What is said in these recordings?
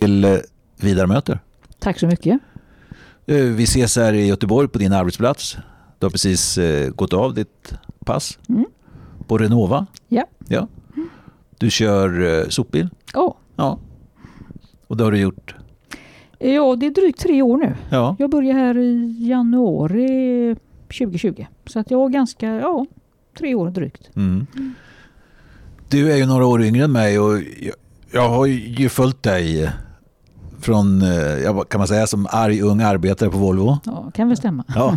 till eh, Vidar möter. Tack så mycket. Eh, Vi ses här i Göteborg på din arbetsplats. Du har precis eh, gått av ditt pass Mm. på Renova. Ja. Ja. Du kör sopbil. Ja. Ja. Och det har du gjort. ja, det är drygt tre år nu. Ja. Jag började här i januari 2020. Så att jag har ganska, ja, tre år drygt. Mm. Du är ju några år yngre än mig och jag, jag har ju följt dig från, eh, kan man säga, som arg ung arbetare på Volvo. Ja, kan väl stämma. Ja.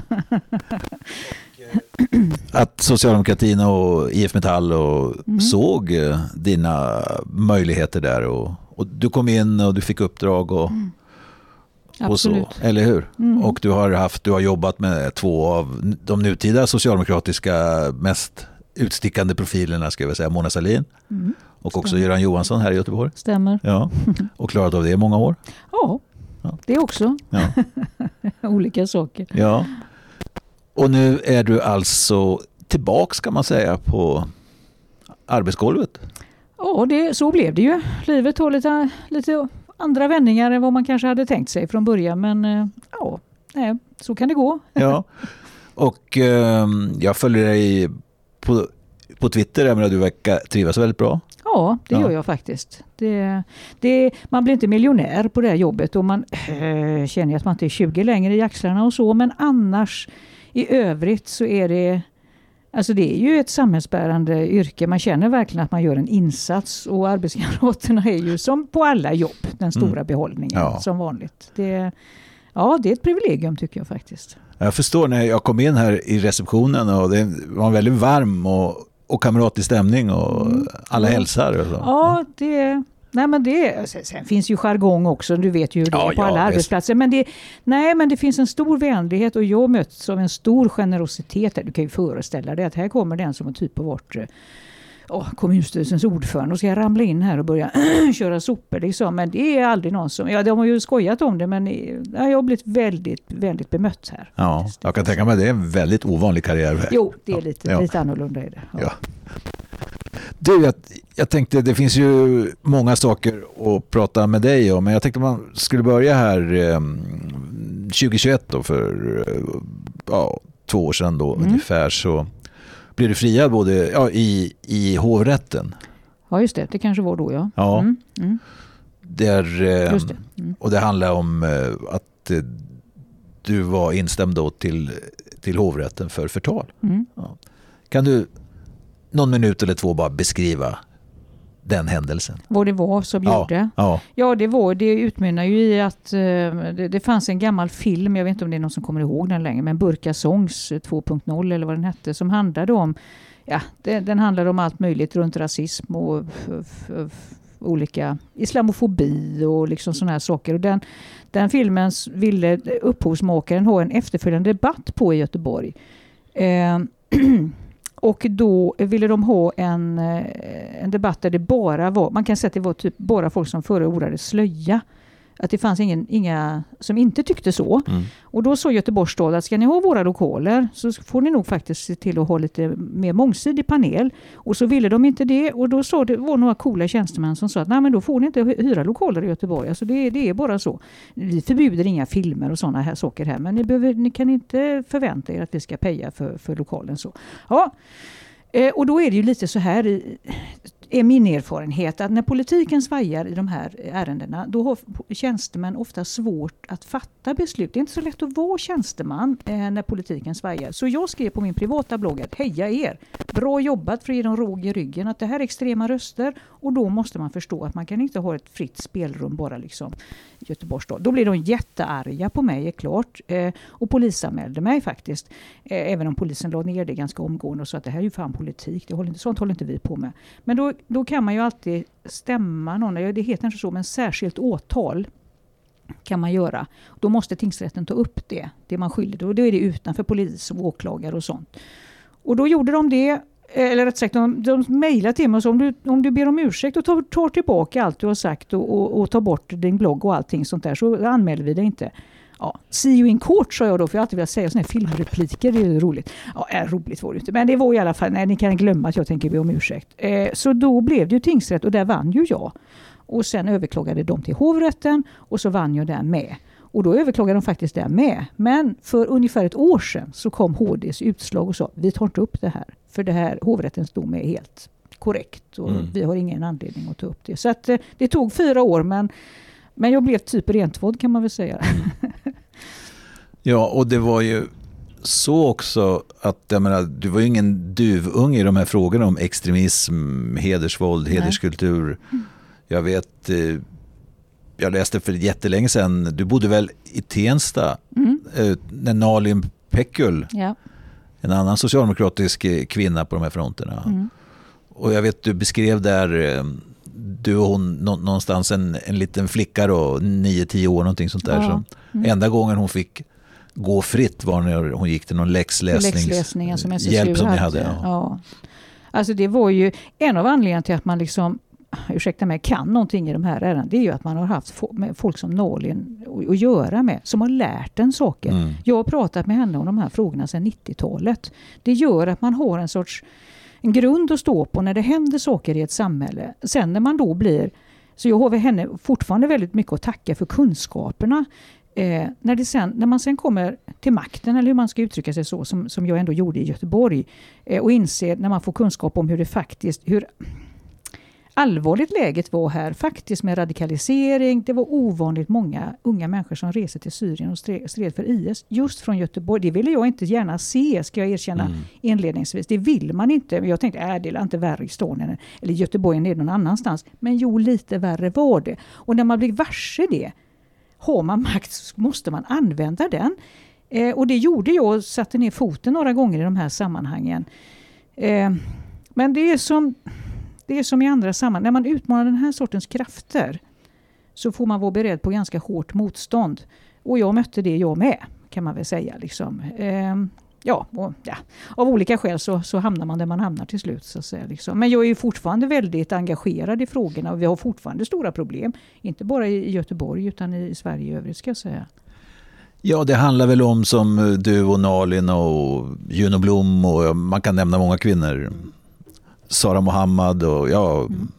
Att socialdemokratin och IF Metall och Mm. såg eh, dina möjligheter där. Och, och du kom in och du fick uppdrag och, och så. Mm. Eller hur? Mm. Och du har, haft, du har jobbat med två av de nutida socialdemokratiska mest utstickande profilerna, ska jag säga, Mona Sahlin Mm. och också Stämmer. Göran Johansson här i Göteborg. Stämmer. Ja. Och klarat av det i många år. Ja, Ja. det också. Ja. Olika saker. Ja. Och nu är du alltså tillbaks kan man säga på arbetsgolvet. Ja, det, så blev det ju. Livet har lite, lite andra vändningar än vad man kanske hade tänkt sig från början. Men eh, ja, nej, så kan det gå. Ja. Och ehm, jag följer dig på, på Twitter. Jag menar, du verkar trivas väldigt bra. Ja, det Ja. gör jag faktiskt. Det, det, man blir inte miljonär på det här jobbet och man äh, känner att man inte är 20 längre i axlarna och så. Men annars i övrigt så är det Alltså det är ju ett samhällsbärande yrke. Man känner verkligen att man gör en insats och arbetskamraterna är ju som på alla jobb den stora Mm. behållningen Ja. som vanligt. Det, ja, det är ett privilegium tycker jag faktiskt. Jag förstår när jag kom in här i receptionen och det var en väldigt varm och, och kamratlig stämning och Mm. alla Ja. hälsar. Och så. Ja, det... Nej men det, sen, finns ju jargong också, du vet ju hur det Ja, är på ja, alla visst. arbetsplatser. Men det, nej men det finns en stor vänlighet och jag möts av en stor generositet. Du kan ju föreställa dig att här kommer den som har typ har varit åh, kommunstyrelsens ordförande och ska jag ramla in här och börja köra sopor. Liksom. Men det är aldrig någon som, ja de har ju skojat om det men eh, ja, jag har blivit väldigt, väldigt bemött här. Ja, faktiskt. jag kan tänka mig att det är en väldigt ovanlig karriär. Jo, det är lite, Ja. lite annorlunda. Är det. Ja. Ja. Du, jag, jag tänkte, det finns ju många saker att prata med dig om, men jag tänkte man skulle börja här eh, 2021 då, för eh, ja, två år sedan då Mm. ungefär, så blev du friad både ja, i, i hovrätten. ja, just det. Det kanske var då ja. Ja. Mm, mm, Där, eh, just det. Mm. Och det handlar om eh, att eh, du var instämd då till, till hovrätten för förtal. Mm. Kan du någon minut eller två bara beskriva den händelsen? Vad det var som gjorde. Ja, Ja, det, var, det utmynnar ju i att eh, det, det fanns en gammal film, jag vet inte om det är någon som kommer ihåg den längre, men Burka Songs 2.0 eller vad den hette, som handlade om, ja, det, den handlade om allt möjligt runt rasism och olika islamofobi och liksom sådana här saker. Och den, den filmen ville upphovsmakaren ha en efterföljande debatt på i Göteborg. Eh, och då ville de ha en, eh, en debatt där det bara var, man kan säga att det var typ bara folk som förordade slöja. Att det fanns ingen, inga som inte tyckte så. mm. Och då sa Göteborgs stad att ska ni ha våra lokaler så får ni nog faktiskt se till att ha lite mer mångsidig panel. Och så ville de inte det och då sa det var några coola tjänstemän som sa att nej men då får ni inte hy- hyra lokaler i Göteborg. Alltså det, det är bara så. Vi förbjuder inga filmer och sådana här saker här men ni, behöver, ni kan inte förvänta er att vi ska peja för, för lokalen. så. Ja, Eh, och då är det ju lite så här, i- är min erfarenhet, att när politiken svajar i de här ärendena, då har tjänstemän ofta svårt att fatta beslut. Det är inte så lätt att vara tjänsteman eh, när politiken svajar. Så jag skrev på min privata blogg att heja er! Bra jobbat för att ge dem råg i ryggen, att det här är extrema röster och då måste man förstå att man kan inte ha ett fritt spelrum bara liksom i Göteborgs stad. Då blir de jättearga på mig, är klart. Eh, och polisanmälde mig faktiskt. Eh, även om polisen la ner det ganska omgående och sa att det här är ju fan politik, det håller inte, sånt håller inte vi på med. Men då, då kan man ju alltid stämma någon, det heter inte så, men särskilt åtal. kan man göra. Då måste tingsrätten ta upp det, det man skyller. Och då är det utanför polis och åklagare och sånt. Och då gjorde de det eller rätt sagt, de, de mejlade till mig och sa om du, om du ber om ursäkt och tar, tar tillbaka allt du har sagt och, och, och tar bort din blogg och allting sånt där så anmäler vi dig inte. Ja, see you in court sa jag då, för jag har alltid velat säga sådana här filmrepliker, det är ju roligt. Ja, är roligt var det inte, men det var i alla fall, nej ni kan glömma att jag tänker be om ursäkt. Eh, så då blev det ju tingsrätt och där vann ju jag. Och sen överklagade de till hovrätten och så vann jag där med. Och då överklagade de faktiskt där med. Men för ungefär ett år sedan så kom HDs utslag och sa vi tar inte upp det här. För det här hovrättens dom är helt korrekt och mm. vi har ingen anledning att ta upp det. Så att, eh, det tog fyra år men, men jag blev typ rentvådd kan man väl säga. Mm. Ja och det var ju så också att jag menar, du var ju ingen duvunge i de här frågorna om extremism, hedersvåld, Nej. hederskultur. Jag vet eh, jag läste för jättelänge sedan, du bodde väl i Tensta mm. Eh, när Nalin Pekul, ja. en annan socialdemokratisk eh, kvinna på de här fronterna. Mm. Och jag vet du beskrev där, du och hon någonstans en, en liten flicka då, 9-10 år någonting sånt där. Ja. Som mm. Enda gången hon fick gå fritt var när hon gick till någon läxläsning. som hjälp som hade. hade ja. ja. Alltså det var ju en av anledningarna till att man liksom ursäkta mig, kan någonting i de här ärendena, det är ju att man har haft folk som Nalin att göra med, som har lärt en saker. Mm. Jag har pratat med henne om de här frågorna sedan 90-talet. Det gör att man har en sorts en grund att stå på när det händer saker i ett samhälle. Sen när man då blir... Så jag har henne fortfarande väldigt mycket att tacka för kunskaperna. Eh, när, det sen, när man sen kommer till makten, eller hur man ska uttrycka sig så, som, som jag ändå gjorde i Göteborg, eh, och inser när man får kunskap om hur det faktiskt, hur allvarligt läget var här faktiskt med radikalisering. Det var ovanligt många unga människor som reste till Syrien och stred för IS just från Göteborg. Det ville jag inte gärna se, ska jag erkänna mm. inledningsvis. Det vill man inte. Jag tänkte, äh, det är inte värre i Stonien eller Göteborg än det är någon annanstans. Men jo, lite värre var det. Och när man blir varse det, har man makt så måste man använda den. Eh, och det gjorde jag och satte ner foten några gånger i de här sammanhangen. Eh, men det är som det är som i andra sammanhang, när man utmanar den här sortens krafter så får man vara beredd på ganska hårt motstånd. Och jag mötte det jag med, kan man väl säga. Liksom. Eh, ja, och, ja, av olika skäl så, så hamnar man där man hamnar till slut. Så att säga, liksom. Men jag är fortfarande väldigt engagerad i frågorna och vi har fortfarande stora problem. Inte bara i Göteborg utan i Sverige i övrigt ska jag säga. Ja, det handlar väl om som du och Nalin och Juno Blom och man kan nämna många kvinnor Sara Mohammad och ja, mm.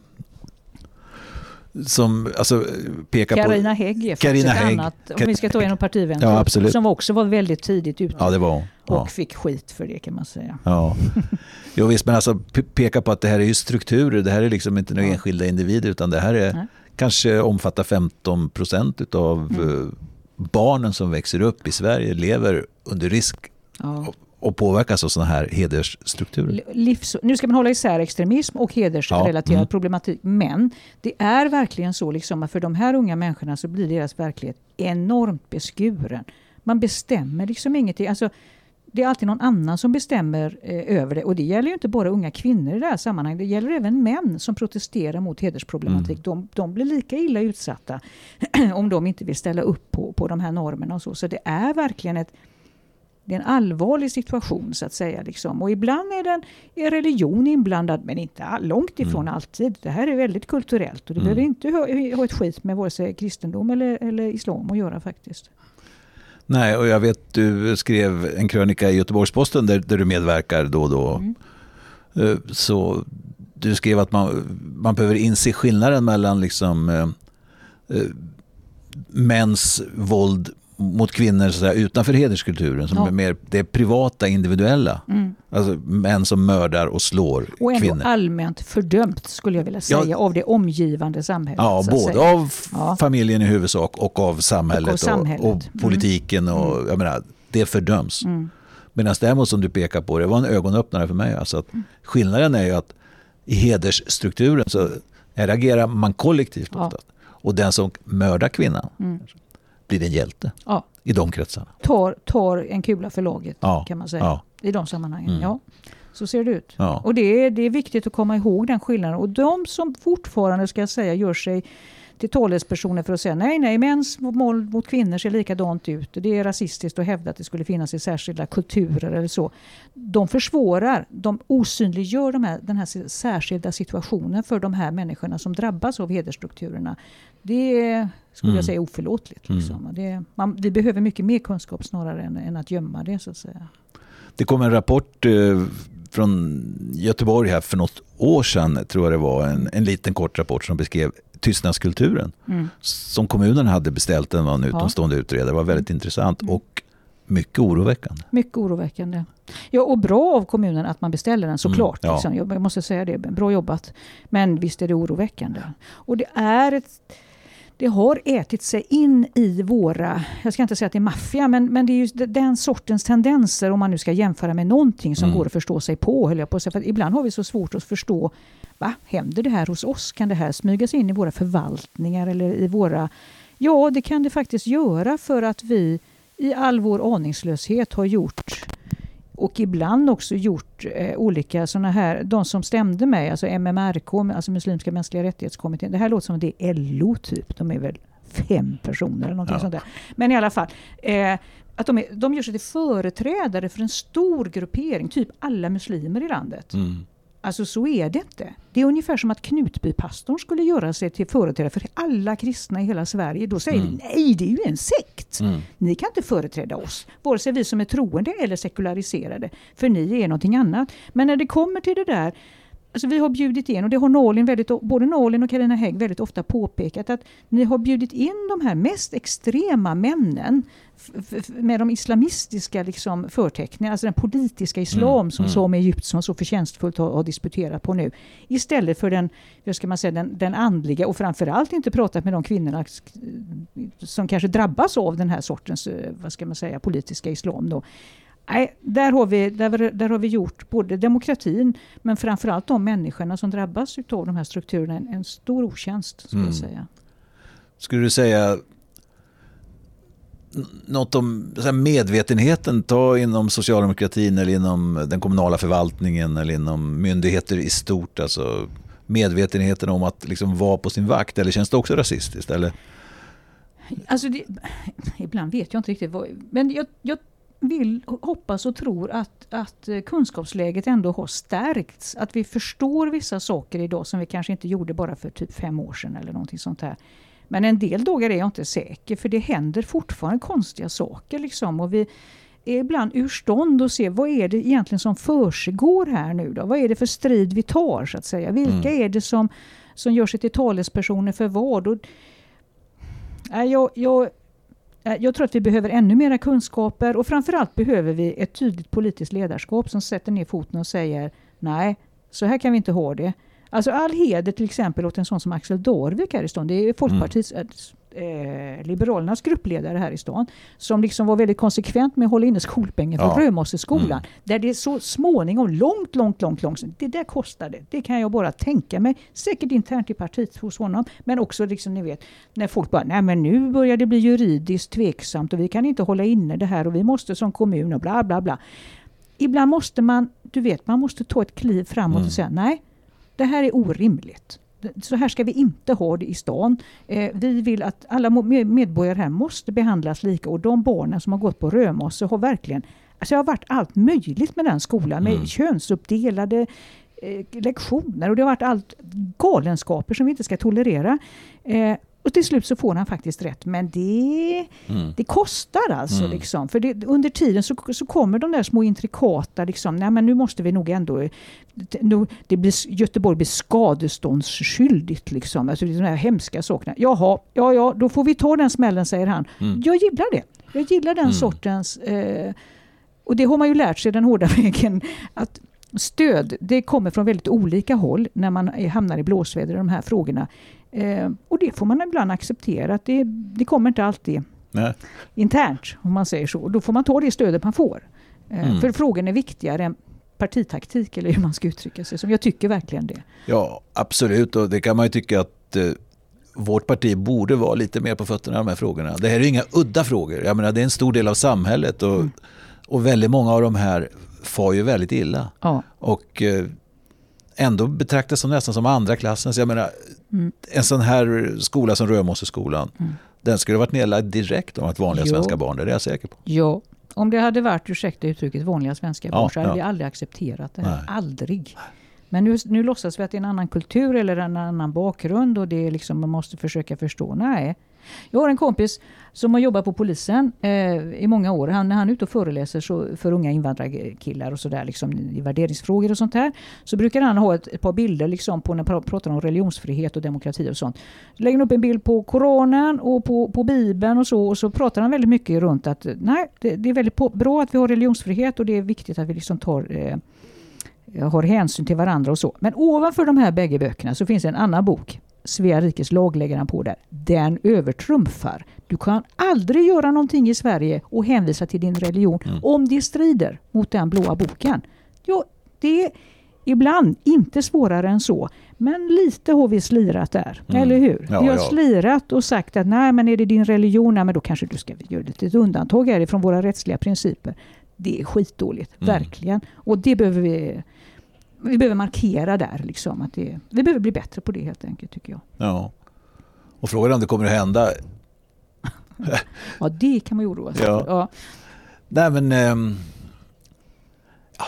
Som alltså, pekar Carina på... Hägg är Carina ett Hägg. annat, om vi ska ta en partivän, ja, absolut. som också var väldigt tidigt ute. Ja, det var ja. Och fick skit för det kan man säga. Ja. Jo visst, men alltså peka på att det här är ju strukturer, det här är liksom inte några ja. enskilda individer utan det här är Nej. kanske omfattar 15 procent av mm. Eh, barnen som växer upp i Sverige lever under risk ja och påverkas av sådana här hedersstrukturer. Livs, nu ska man hålla isär extremism och hedersrelaterad ja, mm. problematik. Men det är verkligen så liksom att för de här unga människorna så blir deras verklighet enormt beskuren. Man bestämmer liksom ingenting. Alltså, det är alltid någon annan som bestämmer eh, över det. Och det gäller ju inte bara unga kvinnor i det här sammanhanget. Det gäller även män som protesterar mot hedersproblematik. Mm. De, de, blir lika illa utsatta om de inte vill ställa upp på, på de här normerna. Och så. så det är verkligen ett det är en allvarlig situation så att säga. Liksom. Och ibland är, den, är religion inblandad men inte långt ifrån mm. alltid. Det här är väldigt kulturellt och det mm. behöver inte ha, ha ett skit med vare sig kristendom eller, eller islam att göra faktiskt. Nej, och jag vet du skrev en krönika i Göteborgs-Posten där, där du medverkar då och då. Mm. Eh, så du skrev att man, man behöver inse skillnaden mellan liksom, eh, eh mäns våld mot kvinnor så säga, utanför hederskulturen. Som ja. är mer det privata, individuella. Mm. Alltså män som mördar och slår och ändå kvinnor. allmänt fördömt skulle jag vilja säga ja. av det omgivande samhället. Ja, både av ja. familjen i huvudsak och av samhället och, samhället. och, och mm. politiken. Mm. Och, jag menar, det fördöms. Mm. Medan däremot som du pekar på, det var en ögonöppnare för mig. Alltså att mm. skillnaden är ju att i hedersstrukturen så reagerar man kollektivt ja. Och den som mördar kvinnan mm blir en hjälte ja. i de kretsarna. Tar, tar en kula för laget ja. kan man säga ja. i de sammanhangen. Mm. Ja. Så ser det ut. Och det är, det är viktigt att komma ihåg den skillnaden. Och de som fortfarande ska säga gör sig till talespersoner för att säga nej, nej, mäns våld mot kvinnor ser likadant ut. Det är rasistiskt att hävda att det skulle finnas i särskilda kulturer eller så. De försvårar, de osynliggör de här, den här särskilda situationen för de här människorna som drabbas av hedersstrukturerna. Det skulle mm. jag säga är oförlåtligt. Liksom. Mm. Det, man, vi behöver mycket mer kunskap snarare än, än, att gömma det. så att säga. Det kom en rapport eh, från Göteborg här för något år sedan, tror jag det var, en, en liten kort rapport som beskrev tystnadskulturen mm. som kommunen hade beställt, den var en utomstående ja. utredare. Det var väldigt mm. intressant mm. och mycket oroväckande. Mycket oroväckande. Ja, och bra av kommunen att man beställer den såklart. Mm, ja. liksom. Jag måste säga det, bra jobbat. Men visst är det oroväckande. Och det är ett det har ätit sig in i våra, jag ska inte säga att det är maffia, men, men det är ju den sortens tendenser om man nu ska jämföra med någonting som mm. går att förstå sig på. Höll jag på För ibland har vi så svårt att förstå, va, händer det här hos oss? Kan det här smyga sig in i våra förvaltningar eller i våra... Ja, det kan det faktiskt göra för att vi i all vår aningslöshet har gjort och ibland också gjort eh, olika sådana här, de som stämde mig, alltså MMRK, alltså Muslimska mänskliga rättighetskommittén. Det här låter som att det är LO typ, de är väl fem personer eller någonting ja. sånt där. Men i alla fall, eh, att de, är, de gör sig till företrädare för en stor gruppering, typ alla muslimer i landet. Mm. Alltså så är det inte. Det är ungefär som att Knutbypastorn skulle göra sig till företrädare för alla kristna i hela Sverige. Då säger mm. vi nej, det är ju en sekt. Mm. Ni kan inte företräda oss, vare sig vi som är troende eller sekulariserade. För ni är någonting annat. Men när det kommer till det där Alltså vi har bjudit in, och det har Nalin väldigt, både Nalin och Carina Hägg väldigt ofta påpekat, att ni har bjudit in de här mest extrema männen med de islamistiska liksom förteckningarna, alltså den politiska islam mm, som mm. Sami Egyptsson så förtjänstfullt har, har, disputerat på nu. Istället för den, hur ska man säga, den, den andliga och framförallt inte pratat med de kvinnorna som kanske drabbas av den här sortens, eh, vad ska man säga, politiska islam. Då. Nej, där har, vi, där, där har vi gjort både demokratin men framförallt de människorna som drabbas av de här strukturerna en, en stor otjänst. Skulle, mm. jag säga. skulle du säga något om medvetenheten, ta inom socialdemokratin eller inom den kommunala förvaltningen eller inom myndigheter i stort, alltså medvetenheten om att liksom vara på sin vakt, eller känns det också rasistiskt? Eller? Alltså det, ibland vet jag inte riktigt, vad, men jag, jag vill, hoppas och tror att, att kunskapsläget ändå har stärkts. Att vi förstår vissa saker idag som vi kanske inte gjorde bara för typ fem år sedan eller någonting sånt här. Men en del dagar är jag inte säker för det händer fortfarande konstiga saker. Liksom, och vi är ibland ur stånd att se vad är det egentligen som försiggår här nu då? Vad är det för strid vi tar så att säga? Vilka mm. är det som, som gör sig till talespersoner för vad? Och, jag, jag jag tror att vi behöver ännu mera kunskaper och framförallt behöver vi ett tydligt politiskt ledarskap som sätter ner foten och säger nej, så här kan vi inte ha det. Alltså all heder till exempel åt en sån som Axel Dorvik här i stan. Det är Folkpartiets mm eh, Liberalernas gruppledare här i stan som liksom var väldigt konsekvent med att hålla inne skolpengen för ja. Römosseskolan. Mm. Där det så småningom, långt, långt, långt, långt, det där kostade. Det kan jag bara tänka mig. Säkert internt i partiet hos honom, men också liksom ni vet när folk bara, nej men nu börjar det bli juridiskt tveksamt och vi kan inte hålla inne det här och vi måste som kommun och bla bla bla. Ibland måste man, du vet, man måste ta ett kliv framåt mm. och säga nej, det här är orimligt så här ska vi inte ha det i stan. Eh, vi vill att alla medborgare här måste behandlas lika och de barnen som har gått på Römosse har verkligen Alltså det har varit allt möjligt med den skolan med mm. könsuppdelade eh, lektioner och det har varit allt galenskaper som vi inte ska tolerera. Eh, och till slut så får han faktiskt rätt. Men det, mm. det kostar alltså. Mm. Liksom. För det, under tiden så, så kommer de där små intrikata, liksom, nej men nu måste vi nog ändå... Nu, det blir, Göteborg blir skadeståndsskyldigt. Liksom. Alltså de här hemska sakerna. Jaha, ja ja, då får vi ta den smällen säger han. Mm. Jag gillar det. Jag gillar den mm. sortens... Eh, och det har man ju lärt sig den hårda vägen. Att stöd, det kommer från väldigt olika håll när man hamnar i blåsväder i de här frågorna. Eh, och det får man ibland acceptera. Att det, det kommer inte alltid Nej. internt, om man säger så. Då får man ta det stödet man får. Eh, mm. För frågan är viktigare än partitaktik, eller hur man ska uttrycka sig. Som jag tycker verkligen det. Ja, absolut. Och det kan man ju tycka att eh, vårt parti borde vara lite mer på fötterna i de här frågorna. Det här är inga udda frågor. Jag menar, det är en stor del av samhället. Och, mm. och väldigt många av de här far ju väldigt illa. Ja. Och eh, ändå betraktas som nästan som andra klassens. Jag menar, Mm. en sån här skola som Römosseskolan, Mm. den skulle ha varit nedlagd direkt om att vanliga Jo. svenska barn, det är jag säker på. Ja, om det hade varit, ursäkta uttrycket, vanliga svenska Ja, barn så hade ja. vi aldrig accepterat det här. Nej. Aldrig. Men nu, nu låtsas vi att det är en annan kultur eller en annan bakgrund och det är liksom, man måste försöka förstå. Nej. Jag har en kompis som har jobbat på polisen eh, i många år. Han, när han är ute och föreläser så, för unga invandrarkillar och sådär liksom, i värderingsfrågor och sånt här. Så brukar han ha ett, ett par bilder liksom, på när han pratar om religionsfrihet och demokrati och sånt. Så lägger han upp en bild på Koranen och på, på Bibeln och så. Och så pratar han väldigt mycket runt att nej, det, det är väldigt på, bra att vi har religionsfrihet och det är viktigt att vi liksom tar eh, har hänsyn till varandra och så. Men ovanför de här bägge böckerna så finns en annan bok. Svea rikes lag lägger han på där. Den övertrumfar. Du kan aldrig göra någonting i Sverige och hänvisa till din religion Mm. om det strider mot den blåa boken. Ja, det är ibland inte svårare än så. Men lite har vi slirat där, Mm. eller hur? Ja, vi har ja. slirat och sagt att nej, men är det din religion, nej, men då kanske du ska göra ett litet undantag härifrån våra rättsliga principer. Det är skitdåligt, Mm. verkligen. Och det behöver vi vi behöver markera där. Liksom, att det, vi behöver bli bättre på det helt enkelt tycker jag. Ja. Och frågan är om det kommer att hända. Ja, det kan man ju oroa sig Ja. för. Ja. Nej men ja,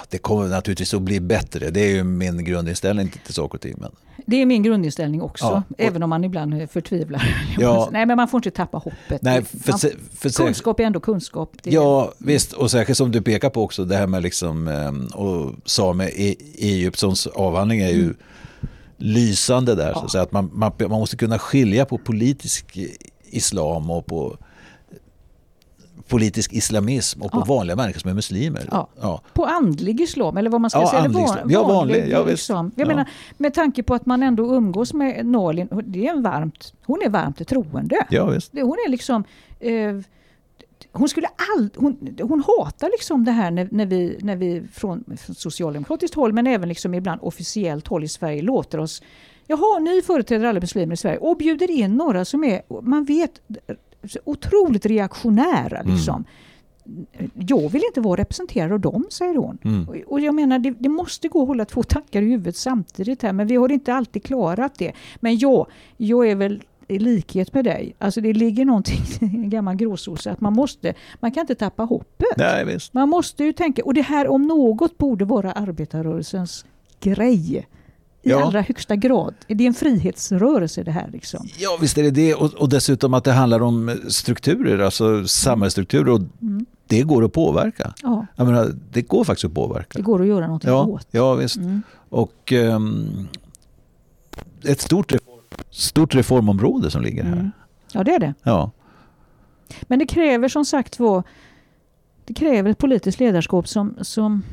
det kommer naturligtvis att bli bättre. Det är ju min grundinställning till saker och ting. Men, Det är min grundinställning också. Ja, och- även om man ibland förtvivlar. Ja. Nej, men man får inte tappa hoppet. nej, man, för, för, säk- kunskap är ändå kunskap. Det är- Ja, visst. Och särskilt som du pekar på också, det här med liksom, ehm, och Same E- Egyptssons avhandling är ju Mm. lysande där. Så Ja. att, säga, att man, man, man måste kunna skilja på politisk islam och på politisk islamism och på Ja. vanliga människor som är muslimer. Ja. Ja. På andlig islam, eller vad man ska Ja, säga. eller van- islam. Ja, vanlig, ja, visst. liksom. Jag Ja. menar, med tanke på att man ändå umgås med Nalin, det är en varmt, hon är varmt troende. ja, visst. Hon är liksom... Eh, hon skulle all, hon, hon hatar liksom det här när, när, vi, när vi från, från socialdemokratiskt håll men även liksom ibland officiellt håll i Sverige låter oss Jaha, ni företräder alla muslimer i Sverige och bjuder in några som är, man vet, otroligt reaktionära. Mm. Liksom. Jag vill inte vara representerad av dem, säger hon. Mm. Och- jag menar, det, det måste gå att hålla två tankar i huvudet samtidigt här, men vi har inte alltid klarat det. Men ja, jag är väl i likhet med dig. Alltså det ligger någonting i en gammal gråsosse att man måste, man kan inte tappa hoppet. Nej, visst. Man måste ju tänka, och det här om något borde vara arbetarrörelsens grej. I Ja. allra högsta grad. Det är en frihetsrörelse det här liksom. Ja, visst är det det. Och, och dessutom att det handlar om strukturer, alltså samhällsstrukturer. Och Mm. det går att påverka. Ja, Jag menar, det går faktiskt att påverka. det går att göra någonting Ja, åt. ja visst. Mm. Och ehm, ett stort, reform, stort reformområde som ligger här. Mm. Ja, det är det. Ja. Men det kräver som sagt var det kräver ett politiskt ledarskap som, som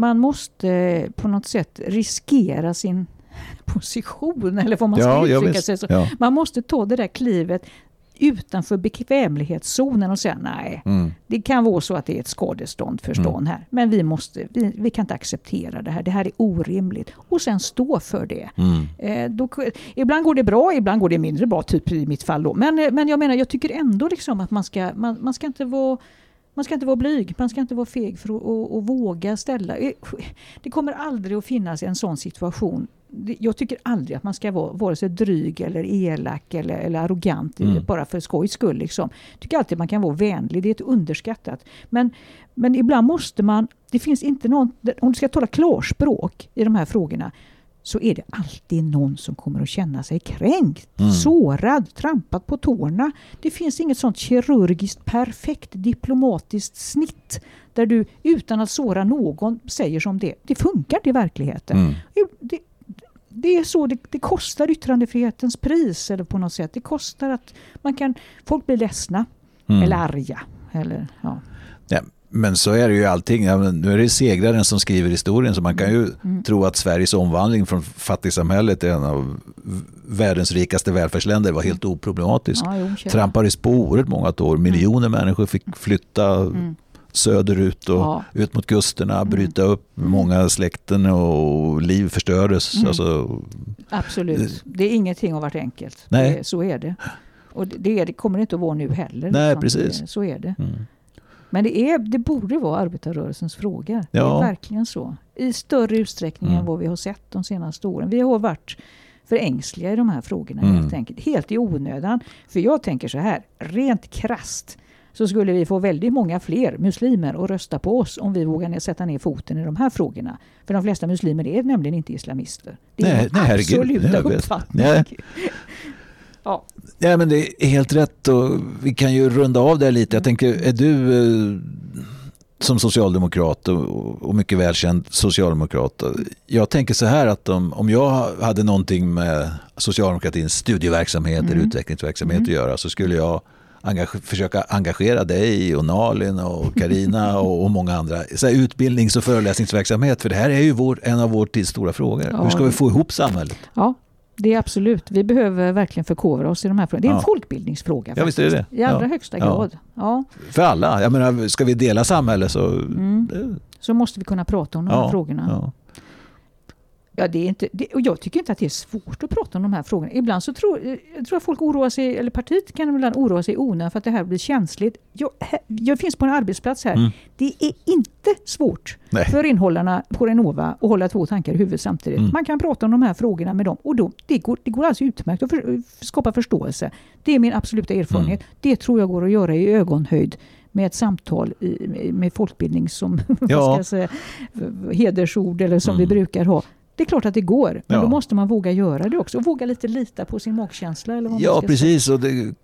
man måste på något sätt riskera sin position eller vad man ska Ja, uttrycka sig. Så. Ja. Man måste ta det där klivet utanför bekvämlighetszonen och säga nej, Mm. det kan vara så att det är ett skadestånd för stan här. Men vi, måste, vi, vi kan inte acceptera det här. Det här är orimligt. Och sen stå för det. Mm. Eh, då, ibland går det bra, ibland går det mindre bra, typ i mitt fall. Då. Men, eh, men jag menar, jag tycker ändå liksom att man ska, man, man ska inte vara man ska inte vara blyg, man ska inte vara feg för att och, och våga ställa. Eh, Det kommer aldrig att finnas en sån situation. Jag tycker aldrig att man ska vara vare sig dryg eller elak eller, eller arrogant Mm. bara för skojs skull. Liksom. Jag tycker alltid man kan vara vänlig, det är ett underskattat. Men, men ibland måste man, det finns inte någon, om du ska tala klarspråk i de här frågorna, så är det alltid någon som kommer att känna sig kränkt, Mm. sårad, trampad på tårna. Det finns inget sånt kirurgiskt perfekt diplomatiskt snitt där du utan att såra någon säger som det. Det funkar i verkligheten. Mm. Det, det är så, det, det kostar yttrandefrihetens pris eller på något sätt. Det kostar att man kan, folk blir ledsna Mm. eller arga. Eller, ja. Men så är det ju allting. Ja, nu är det segraren som skriver historien så man kan ju Mm. tro att Sveriges omvandling från fattigsamhället till en av världens rikaste välfärdsländer var helt oproblematisk. Ja, jo. Trampades på oerhört många år. Miljoner människor fick flytta Mm. söderut och Ja. ut mot kusterna, bryta upp många släkten och liv förstördes. Mm. Alltså, Absolut. Det är ingenting har varit enkelt. Nej. Det, så är det. Och det, det, kommer det inte att vara nu heller. Nej, liksom. precis. Så är det. Men det, är, det borde vara arbetarrörelsens fråga. Det Ja. är verkligen så. I större utsträckning Mm. än vad vi har sett de senaste åren. Vi har varit för ängsliga i de här frågorna Mm. helt enkelt. Helt i onödan. För jag tänker så här, rent krast så skulle vi få väldigt många fler muslimer att rösta på oss om vi vågar sätta ner foten i de här frågorna. För de flesta muslimer är nämligen inte islamister. Det är Nej, min nej, herregud. absoluta vet. uppfattning. Nej. Ja. Ja, men det är helt rätt och vi kan ju runda av det lite. Jag tänker, är du eh, som socialdemokrat och, mycket välkänd socialdemokrat. Jag tänker så här att om, om jag hade någonting med socialdemokratins studieverksamhet eller Mm. utvecklingsverksamhet Mm. att göra så skulle jag engage, försöka engagera dig och Nalin och Karina och, och många andra. Så här, utbildnings och föreläsningsverksamhet för det här är ju vår, en av vår tids stora frågor. Ja. Hur ska vi få ihop samhället? ja, det är absolut. Vi behöver verkligen förkovra oss i de här frågorna. Det är en Ja. folkbildningsfråga. Ja, visst är det. I allra Ja. högsta grad. Ja. För alla. Jag menar, ska vi dela samhället så... Mm. Så måste vi kunna prata om de här frågorna. Ja. Det är inte, det, och jag tycker inte att det är svårt att prata om de här frågorna. Ibland så tror jag tror att folk oroar sig, eller partiet kan ibland oroa sig i onödan för att det här blir känsligt. Jag, jag finns på en arbetsplats här. Mm. Det är inte svårt Nej. för renhållarna på Renova att hålla två tankar i huvudet samtidigt. Mm. Man kan prata om de här frågorna med dem och då, det, går, det går alltså utmärkt att för, skapa förståelse. Det är min absoluta erfarenhet. Mm. Det tror jag går att göra i ögonhöjd med ett samtal i, med folkbildning som Ja. ska säga, hedersord eller som Mm. vi brukar ha. Det är klart att det går, men Ja. då måste man våga göra det också. Och våga lite lita på sin magkänsla. Eller vad man Ja, precis. Och det,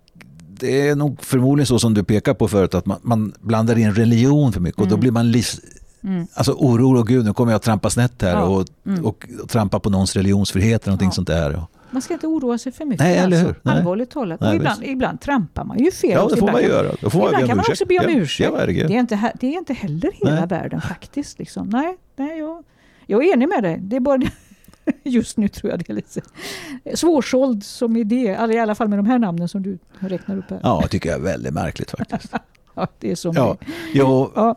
det är nog förmodligen så som du pekar på förut att man, man blandar in religion för mycket och då Mm. blir man livs, Mm. alltså orolig. Och gud, nu kommer jag att trampa snett här Ja. och, Mm. och, och trampa på någons religionsfrihet eller någonting Ja. sånt där. Och, Man ska inte oroa sig för mycket. Nej, eller hur? Alltså. Allvarligt talat. Nej, och ibland, ibland trampar man ju fel. ja, det får man göra. Då får man Ibland om kan man också be om ursäkt. Ja. Det är, inte, det är inte heller hela Nej. världen faktiskt. Liksom. Nej, nej jag, jag är enig med dig. Det är bara Just nu tror jag det är lite svårsåld som idé. Alltså, I alla fall med de här namnen som du räknar upp här. Ja, tycker jag är väldigt märkligt faktiskt. Ja, det är som Ja, det jo, Ja.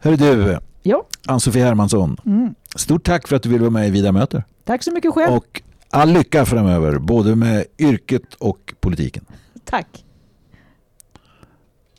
hör du, Ja. Ann-Sofie Hermansson. Mm. Stort tack för att du ville vara med i Vida möter. Tack så mycket själv. Och all lycka framöver, både med yrket och politiken. Tack.